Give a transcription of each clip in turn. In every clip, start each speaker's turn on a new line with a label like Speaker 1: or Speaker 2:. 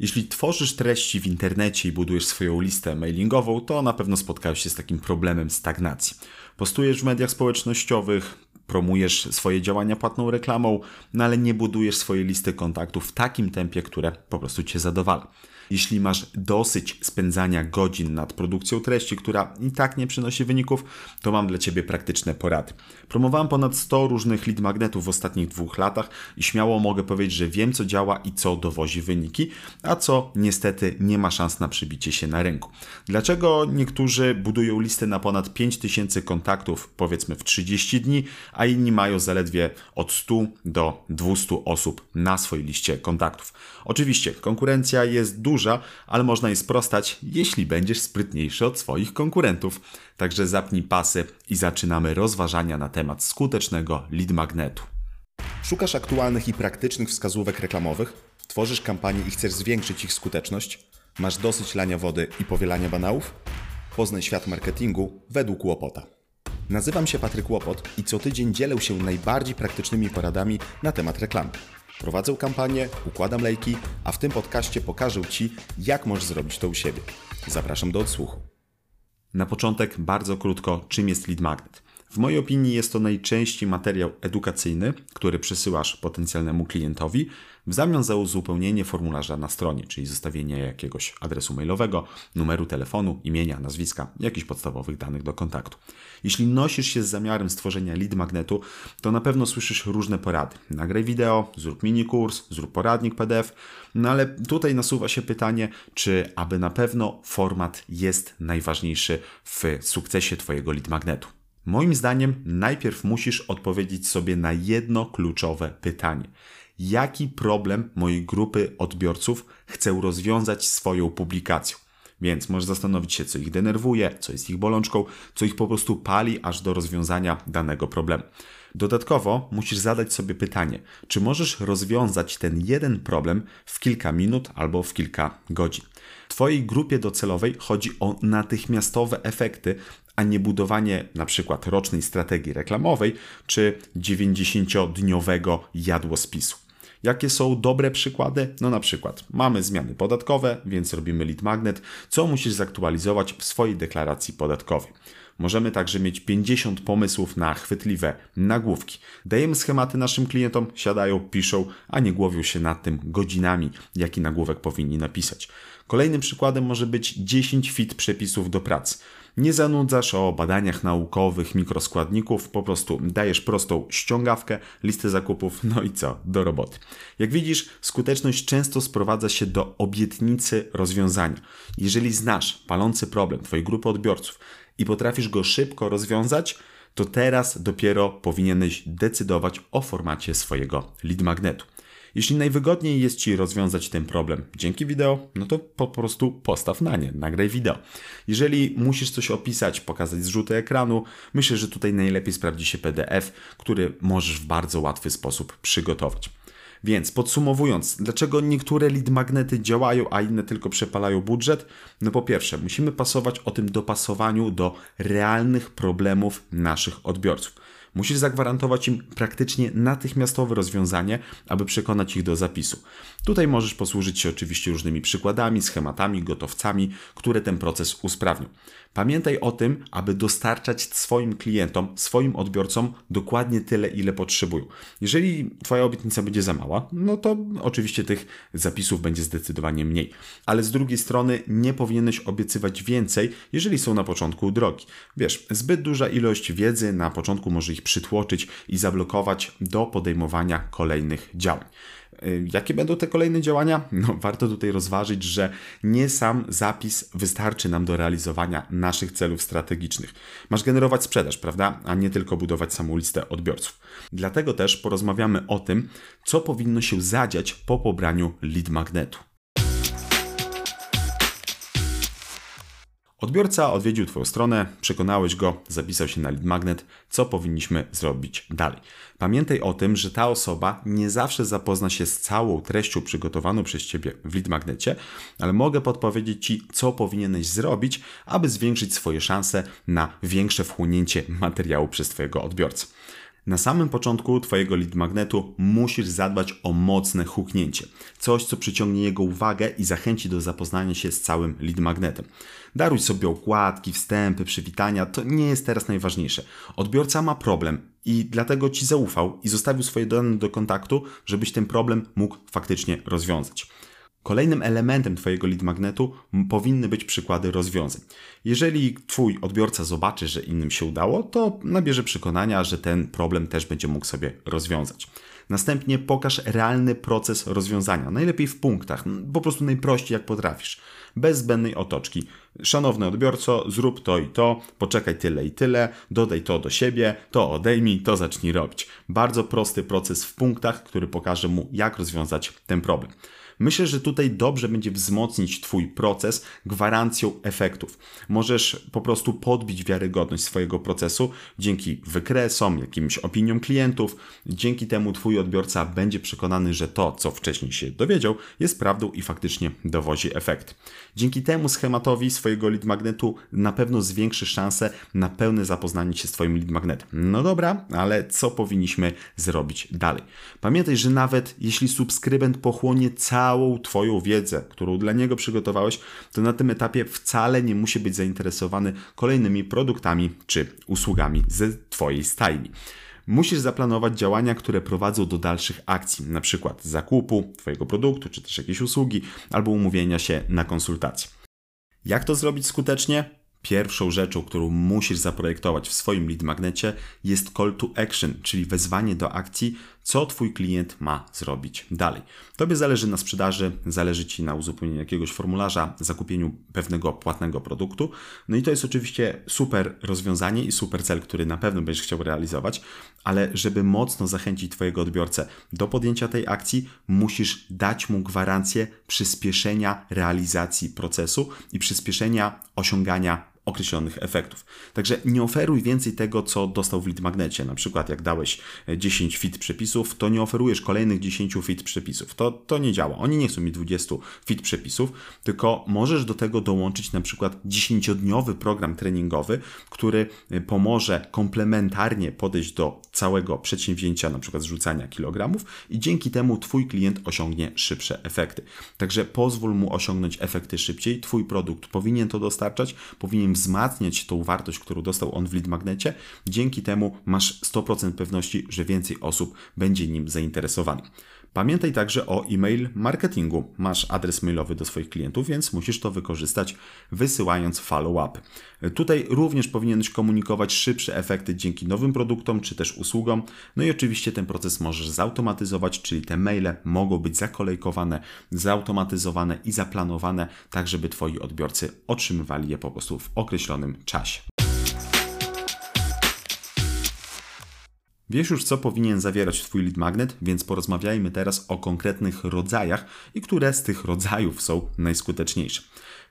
Speaker 1: Jeśli tworzysz treści w internecie i budujesz swoją listę mailingową, to na pewno spotkasz się z takim problemem stagnacji. Postujesz w mediach społecznościowych, promujesz swoje działania płatną reklamą, no ale nie budujesz swojej listy kontaktów w takim tempie, które po prostu cię zadowala. Jeśli masz dosyć spędzania godzin nad produkcją treści, która i tak nie przynosi wyników, to mam dla Ciebie praktyczne porady. Promowałem ponad 100 różnych lead magnetów w ostatnich dwóch latach i śmiało mogę powiedzieć, że wiem co działa i co dowozi wyniki, a co niestety nie ma szans na przybicie się na rynku. Dlaczego niektórzy budują listę na ponad 5000 kontaktów, powiedzmy w 30 dni, a inni mają zaledwie od 100 do 200 osób na swojej liście kontaktów? Oczywiście konkurencja jest duża, ale można jej sprostać, jeśli będziesz sprytniejszy od swoich konkurentów. Także zapnij pasy i zaczynamy rozważania na temat skutecznego lead magnetu. Szukasz aktualnych i praktycznych wskazówek reklamowych? Tworzysz kampanię i chcesz zwiększyć ich skuteczność? Masz dosyć lania wody i powielania banałów? Poznaj świat marketingu według Łopota. Nazywam się Patryk Łopot i co tydzień dzielę się najbardziej praktycznymi poradami na temat reklamy. Prowadzę kampanię, układam lejki, a w tym podcaście pokażę Ci, jak możesz zrobić to u siebie. Zapraszam do odsłuchu. Na początek bardzo krótko, czym jest lead magnet. W mojej opinii jest to najczęściej materiał edukacyjny, który przesyłasz potencjalnemu klientowi w zamian za uzupełnienie formularza na stronie, czyli zostawienie jakiegoś adresu mailowego, numeru telefonu, imienia, nazwiska, jakichś podstawowych danych do kontaktu. Jeśli nosisz się z zamiarem stworzenia lead magnetu, to na pewno słyszysz różne porady. Nagraj wideo, zrób mini kurs, zrób poradnik PDF, no ale tutaj nasuwa się pytanie, czy aby na pewno format jest najważniejszy w sukcesie Twojego lead magnetu. Moim zdaniem najpierw musisz odpowiedzieć sobie na jedno kluczowe pytanie. Jaki problem mojej grupy odbiorców chcę rozwiązać swoją publikacją? Więc możesz zastanowić się, co ich denerwuje, co jest ich bolączką, co ich po prostu pali aż do rozwiązania danego problemu. Dodatkowo musisz zadać sobie pytanie, czy możesz rozwiązać ten jeden problem w kilka minut albo w kilka godzin. Twojej grupie docelowej chodzi o natychmiastowe efekty, a nie budowanie na przykład rocznej strategii reklamowej czy 90-dniowego jadłospisu. Jakie są dobre przykłady? No na przykład mamy zmiany podatkowe, więc robimy lead magnet, co musisz zaktualizować w swojej deklaracji podatkowej. Możemy także mieć 50 pomysłów na chwytliwe nagłówki. Dajemy schematy naszym klientom, siadają, piszą, a nie głowią się nad tym godzinami, jaki nagłówek powinni napisać. Kolejnym przykładem może być 10 fit przepisów do pracy. Nie zanudzasz o badaniach naukowych mikroskładników, po prostu dajesz prostą ściągawkę, listę zakupów, no i co, do roboty. Jak widzisz, skuteczność często sprowadza się do obietnicy rozwiązania. Jeżeli znasz palący problem Twojej grupy odbiorców i potrafisz go szybko rozwiązać, to teraz dopiero powinieneś decydować o formacie swojego lead magnetu. Jeśli najwygodniej jest Ci rozwiązać ten problem dzięki wideo, no to po prostu postaw na nie, nagraj wideo. Jeżeli musisz coś opisać, pokazać zrzuty ekranu, myślę, że tutaj najlepiej sprawdzi się PDF, który możesz w bardzo łatwy sposób przygotować. Więc podsumowując, dlaczego niektóre lead magnety działają, a inne tylko przepalają budżet? No po pierwsze, musimy pasować o tym dopasowaniu do realnych problemów naszych odbiorców. Musisz zagwarantować im praktycznie natychmiastowe rozwiązanie, aby przekonać ich do zapisu. Tutaj możesz posłużyć się oczywiście różnymi przykładami, schematami, gotowcami, które ten proces usprawnią. Pamiętaj o tym, aby dostarczać swoim klientom, swoim odbiorcom dokładnie tyle, ile potrzebują. Jeżeli Twoja obietnica będzie za mała, no to oczywiście tych zapisów będzie zdecydowanie mniej. Ale z drugiej strony nie powinieneś obiecywać więcej, jeżeli są na początku drogi. Wiesz, zbyt duża ilość wiedzy na początku może ich przytłoczyć i zablokować do podejmowania kolejnych działań. Y, jakie będą te kolejne działania? No, warto tutaj rozważyć, że nie sam zapis wystarczy nam do realizowania naszych celów strategicznych. Masz generować sprzedaż, prawda? A nie tylko budować samą listę odbiorców. Dlatego też porozmawiamy o tym, co powinno się zadziać po pobraniu lead magnetu. Odbiorca odwiedził Twoją stronę, przekonałeś go, zapisał się na lead magnet, co powinniśmy zrobić dalej. Pamiętaj o tym, że ta osoba nie zawsze zapozna się z całą treścią przygotowaną przez Ciebie w lead magnecie, ale mogę podpowiedzieć Ci, co powinieneś zrobić, aby zwiększyć swoje szanse na większe wchłonięcie materiału przez Twojego odbiorcę. Na samym początku Twojego lead magnetu musisz zadbać o mocne huknięcie. Coś, co przyciągnie jego uwagę i zachęci do zapoznania się z całym lead magnetem. Daruj sobie okładki, wstępy, przywitania, to nie jest teraz najważniejsze. Odbiorca ma problem i dlatego Ci zaufał i zostawił swoje dane do kontaktu, żebyś ten problem mógł faktycznie rozwiązać. Kolejnym elementem Twojego lead magnetu powinny być przykłady rozwiązań. Jeżeli Twój odbiorca zobaczy, że innym się udało, to nabierze przekonania, że ten problem też będzie mógł sobie rozwiązać. Następnie pokaż realny proces rozwiązania, najlepiej w punktach, po prostu najprościej jak potrafisz, bez zbędnej otoczki. Szanowny odbiorco, zrób to i to, poczekaj tyle i tyle, dodaj to do siebie, to odejmij, to zacznij robić. Bardzo prosty proces w punktach, który pokaże mu, jak rozwiązać ten problem. Myślę, że tutaj dobrze będzie wzmocnić Twój proces gwarancją efektów. Możesz po prostu podbić wiarygodność swojego procesu dzięki wykresom, jakimś opiniom klientów. Dzięki temu Twój odbiorca będzie przekonany, że to, co wcześniej się dowiedział, jest prawdą i faktycznie dowozi efekt. Dzięki temu schematowi swojego lead magnetu na pewno zwiększy szansę na pełne zapoznanie się z Twoim lead magnetem. No dobra, ale co powinniśmy zrobić dalej? Pamiętaj, że nawet jeśli subskrybent pochłonie cały całą Twoją wiedzę, którą dla niego przygotowałeś, to na tym etapie wcale nie musi być zainteresowany kolejnymi produktami czy usługami ze Twojej stajni. Musisz zaplanować działania, które prowadzą do dalszych akcji, na przykład zakupu Twojego produktu, czy też jakiejś usługi, albo umówienia się na konsultację. Jak to zrobić skutecznie? Pierwszą rzeczą, którą musisz zaprojektować w swoim lead magnecie jest call to action, czyli wezwanie do akcji, co Twój klient ma zrobić dalej. Tobie zależy na sprzedaży, zależy Ci na uzupełnieniu jakiegoś formularza, zakupieniu pewnego płatnego produktu. No i to jest oczywiście super rozwiązanie i super cel, który na pewno będziesz chciał realizować, ale żeby mocno zachęcić Twojego odbiorcę do podjęcia tej akcji, musisz dać mu gwarancję przyspieszenia realizacji procesu i przyspieszenia osiągania określonych efektów. Także nie oferuj więcej tego, co dostał w lead magnecie. Na przykład jak dałeś 10 fit przepisów, to nie oferujesz kolejnych 10 fit przepisów. To, to nie działa. Oni nie chcą mi 20 fit przepisów, tylko możesz do tego dołączyć na przykład 10-dniowy program treningowy, który e, pomoże komplementarnie podejść do całego przedsięwzięcia, na przykład zrzucania kilogramów i dzięki temu Twój klient osiągnie szybsze efekty. Także pozwól mu osiągnąć efekty szybciej. Twój produkt powinien to dostarczać, powinien wzmacniać tą wartość, którą dostał on w lead magnecie. Dzięki temu masz 100% pewności, że więcej osób będzie nim zainteresowanych. Pamiętaj także o e-mail marketingu. Masz adres mailowy do swoich klientów, więc musisz to wykorzystać wysyłając follow-up. Tutaj również powinieneś komunikować szybsze efekty dzięki nowym produktom czy też usługom. No i oczywiście ten proces możesz zautomatyzować, czyli te maile mogą być zakolejkowane, zautomatyzowane i zaplanowane, tak żeby Twoi odbiorcy otrzymywali je po prostu w określonym czasie. Wiesz już, co powinien zawierać Twój lead magnet, więc porozmawiajmy teraz o konkretnych rodzajach i które z tych rodzajów są najskuteczniejsze.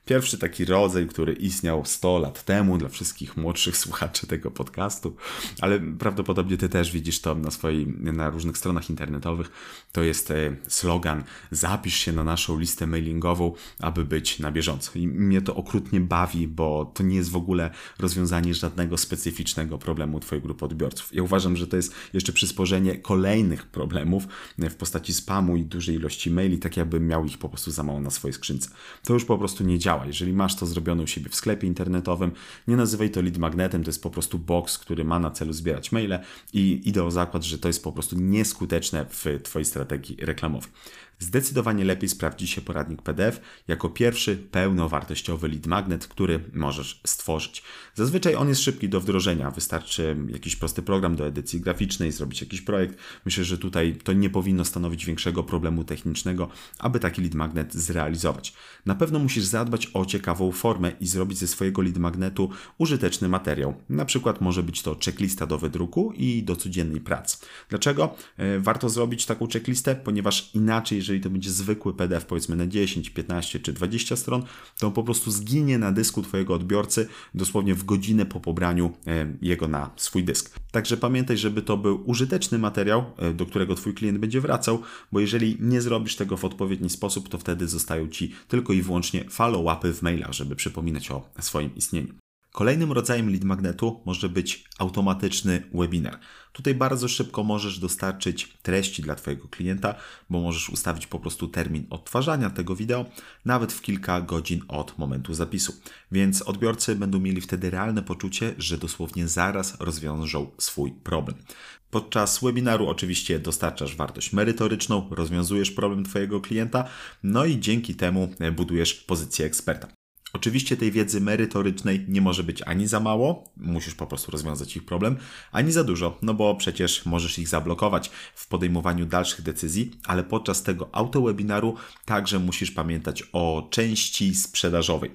Speaker 1: Pierwszy taki rodzaj, który istniał 100 lat temu dla wszystkich młodszych słuchaczy tego podcastu, ale prawdopodobnie ty też widzisz to na swojej, na różnych stronach internetowych. To jest e, slogan: zapisz się na naszą listę mailingową, aby być na bieżąco. I mnie to okrutnie bawi, bo to nie jest w ogóle rozwiązanie żadnego specyficznego problemu twojej grupy odbiorców. Ja uważam, że to jest jeszcze przysporzenie kolejnych problemów w postaci spamu i dużej ilości maili, tak jakbym miał ich po prostu za mało na swojej skrzynce. To już po prostu nie działa działa. Jeżeli masz to zrobione u siebie w sklepie internetowym, nie nazywaj to lead magnetem, to jest po prostu box, który ma na celu zbierać maile i idę o zakład, że to jest po prostu nieskuteczne w Twojej strategii reklamowej. Zdecydowanie lepiej sprawdzi się poradnik PDF jako pierwszy pełnowartościowy lead magnet, który możesz stworzyć. Zazwyczaj on jest szybki do wdrożenia, wystarczy jakiś prosty program do edycji graficznej, zrobić jakiś projekt. Myślę, że tutaj to nie powinno stanowić większego problemu technicznego, aby taki lead magnet zrealizować. Na pewno musisz zadbać o ciekawą formę i zrobić ze swojego lead magnetu użyteczny materiał. Na przykład może być to checklista do wydruku i do codziennej pracy. Dlaczego? E, warto zrobić taką checklistę, ponieważ inaczej, jeżeli to będzie zwykły PDF, powiedzmy na 10, 15 czy 20 stron, to on po prostu zginie na dysku Twojego odbiorcy dosłownie w godzinę po pobraniu e, jego na swój dysk. Także pamiętaj, żeby to był użyteczny materiał, e, do którego Twój klient będzie wracał, bo jeżeli nie zrobisz tego w odpowiedni sposób, to wtedy zostają Ci tylko i wyłącznie follow-upy w mailach, żeby przypominać o swoim istnieniu. Kolejnym rodzajem lead magnetu może być automatyczny webinar. Tutaj bardzo szybko możesz dostarczyć treści dla Twojego klienta, bo możesz ustawić po prostu termin odtwarzania tego wideo nawet w kilka godzin od momentu zapisu. Więc odbiorcy będą mieli wtedy realne poczucie, że dosłownie zaraz rozwiążą swój problem. Podczas webinaru oczywiście dostarczasz wartość merytoryczną, rozwiązujesz problem Twojego klienta, no i dzięki temu budujesz pozycję eksperta. Oczywiście tej wiedzy merytorycznej nie może być ani za mało, musisz po prostu rozwiązać ich problem, ani za dużo, no bo przecież możesz ich zablokować w podejmowaniu dalszych decyzji, ale podczas tego autowebinaru także musisz pamiętać o części sprzedażowej.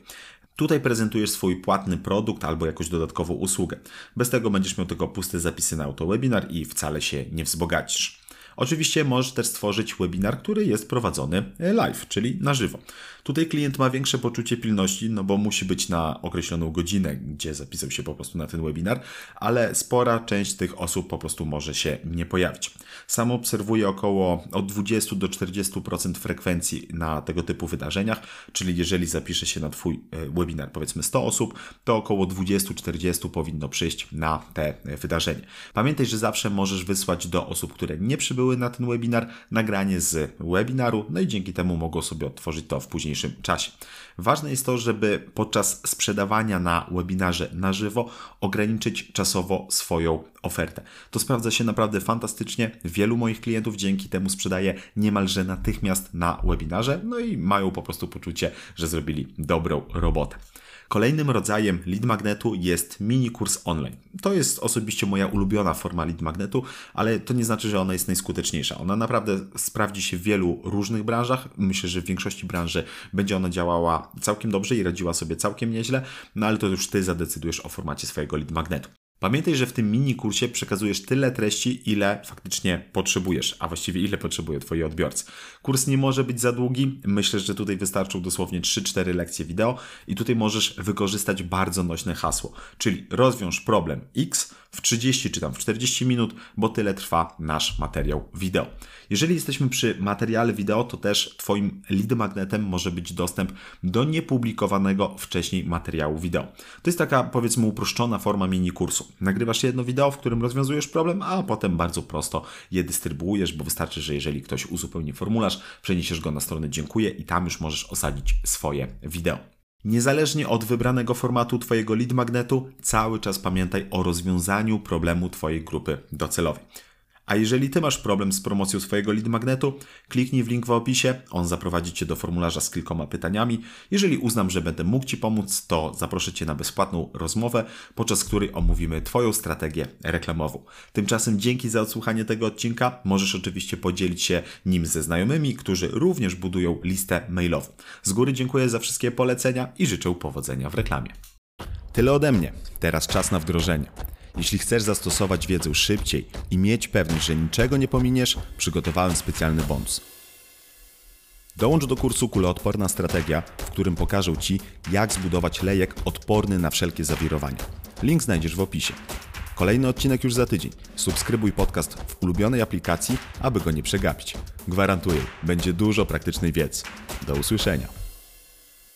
Speaker 1: Tutaj prezentujesz swój płatny produkt albo jakąś dodatkową usługę. Bez tego będziesz miał tylko puste zapisy na autowebinar i wcale się nie wzbogacisz. Oczywiście możesz też stworzyć webinar, który jest prowadzony live, czyli na żywo. Tutaj klient ma większe poczucie pilności, no bo musi być na określoną godzinę, gdzie zapisał się po prostu na ten webinar, ale spora część tych osób po prostu może się nie pojawić. Sam obserwuję około od 20 do 40% frekwencji na tego typu wydarzeniach, czyli jeżeli zapisze się na Twój e, webinar powiedzmy 100 osób, to około 20-40 powinno przyjść na te wydarzenie. Pamiętaj, że zawsze możesz wysłać do osób, które nie przybyły na ten webinar, nagranie z webinaru, no i dzięki temu mogą sobie otworzyć to w późniejszym czasie. Ważne jest to, żeby podczas sprzedawania na webinarze na żywo ograniczyć czasowo swoją ofertę. To sprawdza się naprawdę fantastycznie. Wielu moich klientów dzięki temu sprzedaje niemalże natychmiast na webinarze, no i mają po prostu poczucie, że zrobili dobrą robotę. Kolejnym rodzajem lead magnetu jest mini kurs online. To jest osobiście moja ulubiona forma lead magnetu, ale to nie znaczy, że ona jest najskuteczniejsza. Ona naprawdę sprawdzi się w wielu różnych branżach. Myślę, że w większości branży będzie ona działała całkiem dobrze i radziła sobie całkiem nieźle, no ale to już Ty zadecydujesz o formacie swojego lead magnetu. Pamiętaj, że w tym mini kursie przekazujesz tyle treści, ile faktycznie potrzebujesz, a właściwie ile potrzebują Twoi odbiorcy. Kurs nie może być za długi. Myślę, że tutaj wystarczą dosłownie 3-4 lekcje wideo i tutaj możesz wykorzystać bardzo nośne hasło, czyli rozwiąż problem X w 30 czy tam w 40 minut, bo tyle trwa nasz materiał wideo. Jeżeli jesteśmy przy materiale wideo, to też Twoim lead magnetem może być dostęp do niepublikowanego wcześniej materiału wideo. To jest taka powiedzmy uproszczona forma mini kursu. Nagrywasz jedno wideo, w którym rozwiązujesz problem, a potem bardzo prosto je dystrybuujesz, bo wystarczy, że jeżeli ktoś uzupełni formularz, przeniesiesz go na stronę dziękuję i tam już możesz osadzić swoje wideo. Niezależnie od wybranego formatu Twojego lead magnetu, cały czas pamiętaj o rozwiązaniu problemu Twojej grupy docelowej. A jeżeli Ty masz problem z promocją swojego lead magnetu, kliknij w link w opisie, on zaprowadzi Cię do formularza z kilkoma pytaniami. Jeżeli uznam, że będę mógł Ci pomóc, to zaproszę Cię na bezpłatną rozmowę, podczas której omówimy Twoją strategię reklamową. Tymczasem dzięki za odsłuchanie tego odcinka. Możesz oczywiście podzielić się nim ze znajomymi, którzy również budują listę mailową. Z góry dziękuję za wszystkie polecenia i życzę powodzenia w reklamie. Tyle ode mnie. Teraz czas na wdrożenie. Jeśli chcesz zastosować wiedzę szybciej i mieć pewność, że niczego nie pominiesz, przygotowałem specjalny bonus. Dołącz do kursu Kuloodporna Strategia, w którym pokażę Ci, jak zbudować lejek odporny na wszelkie zawirowania. Link znajdziesz w opisie. Kolejny odcinek już za tydzień. Subskrybuj podcast w ulubionej aplikacji, aby go nie przegapić. Gwarantuję, będzie dużo praktycznej wiedzy. Do usłyszenia.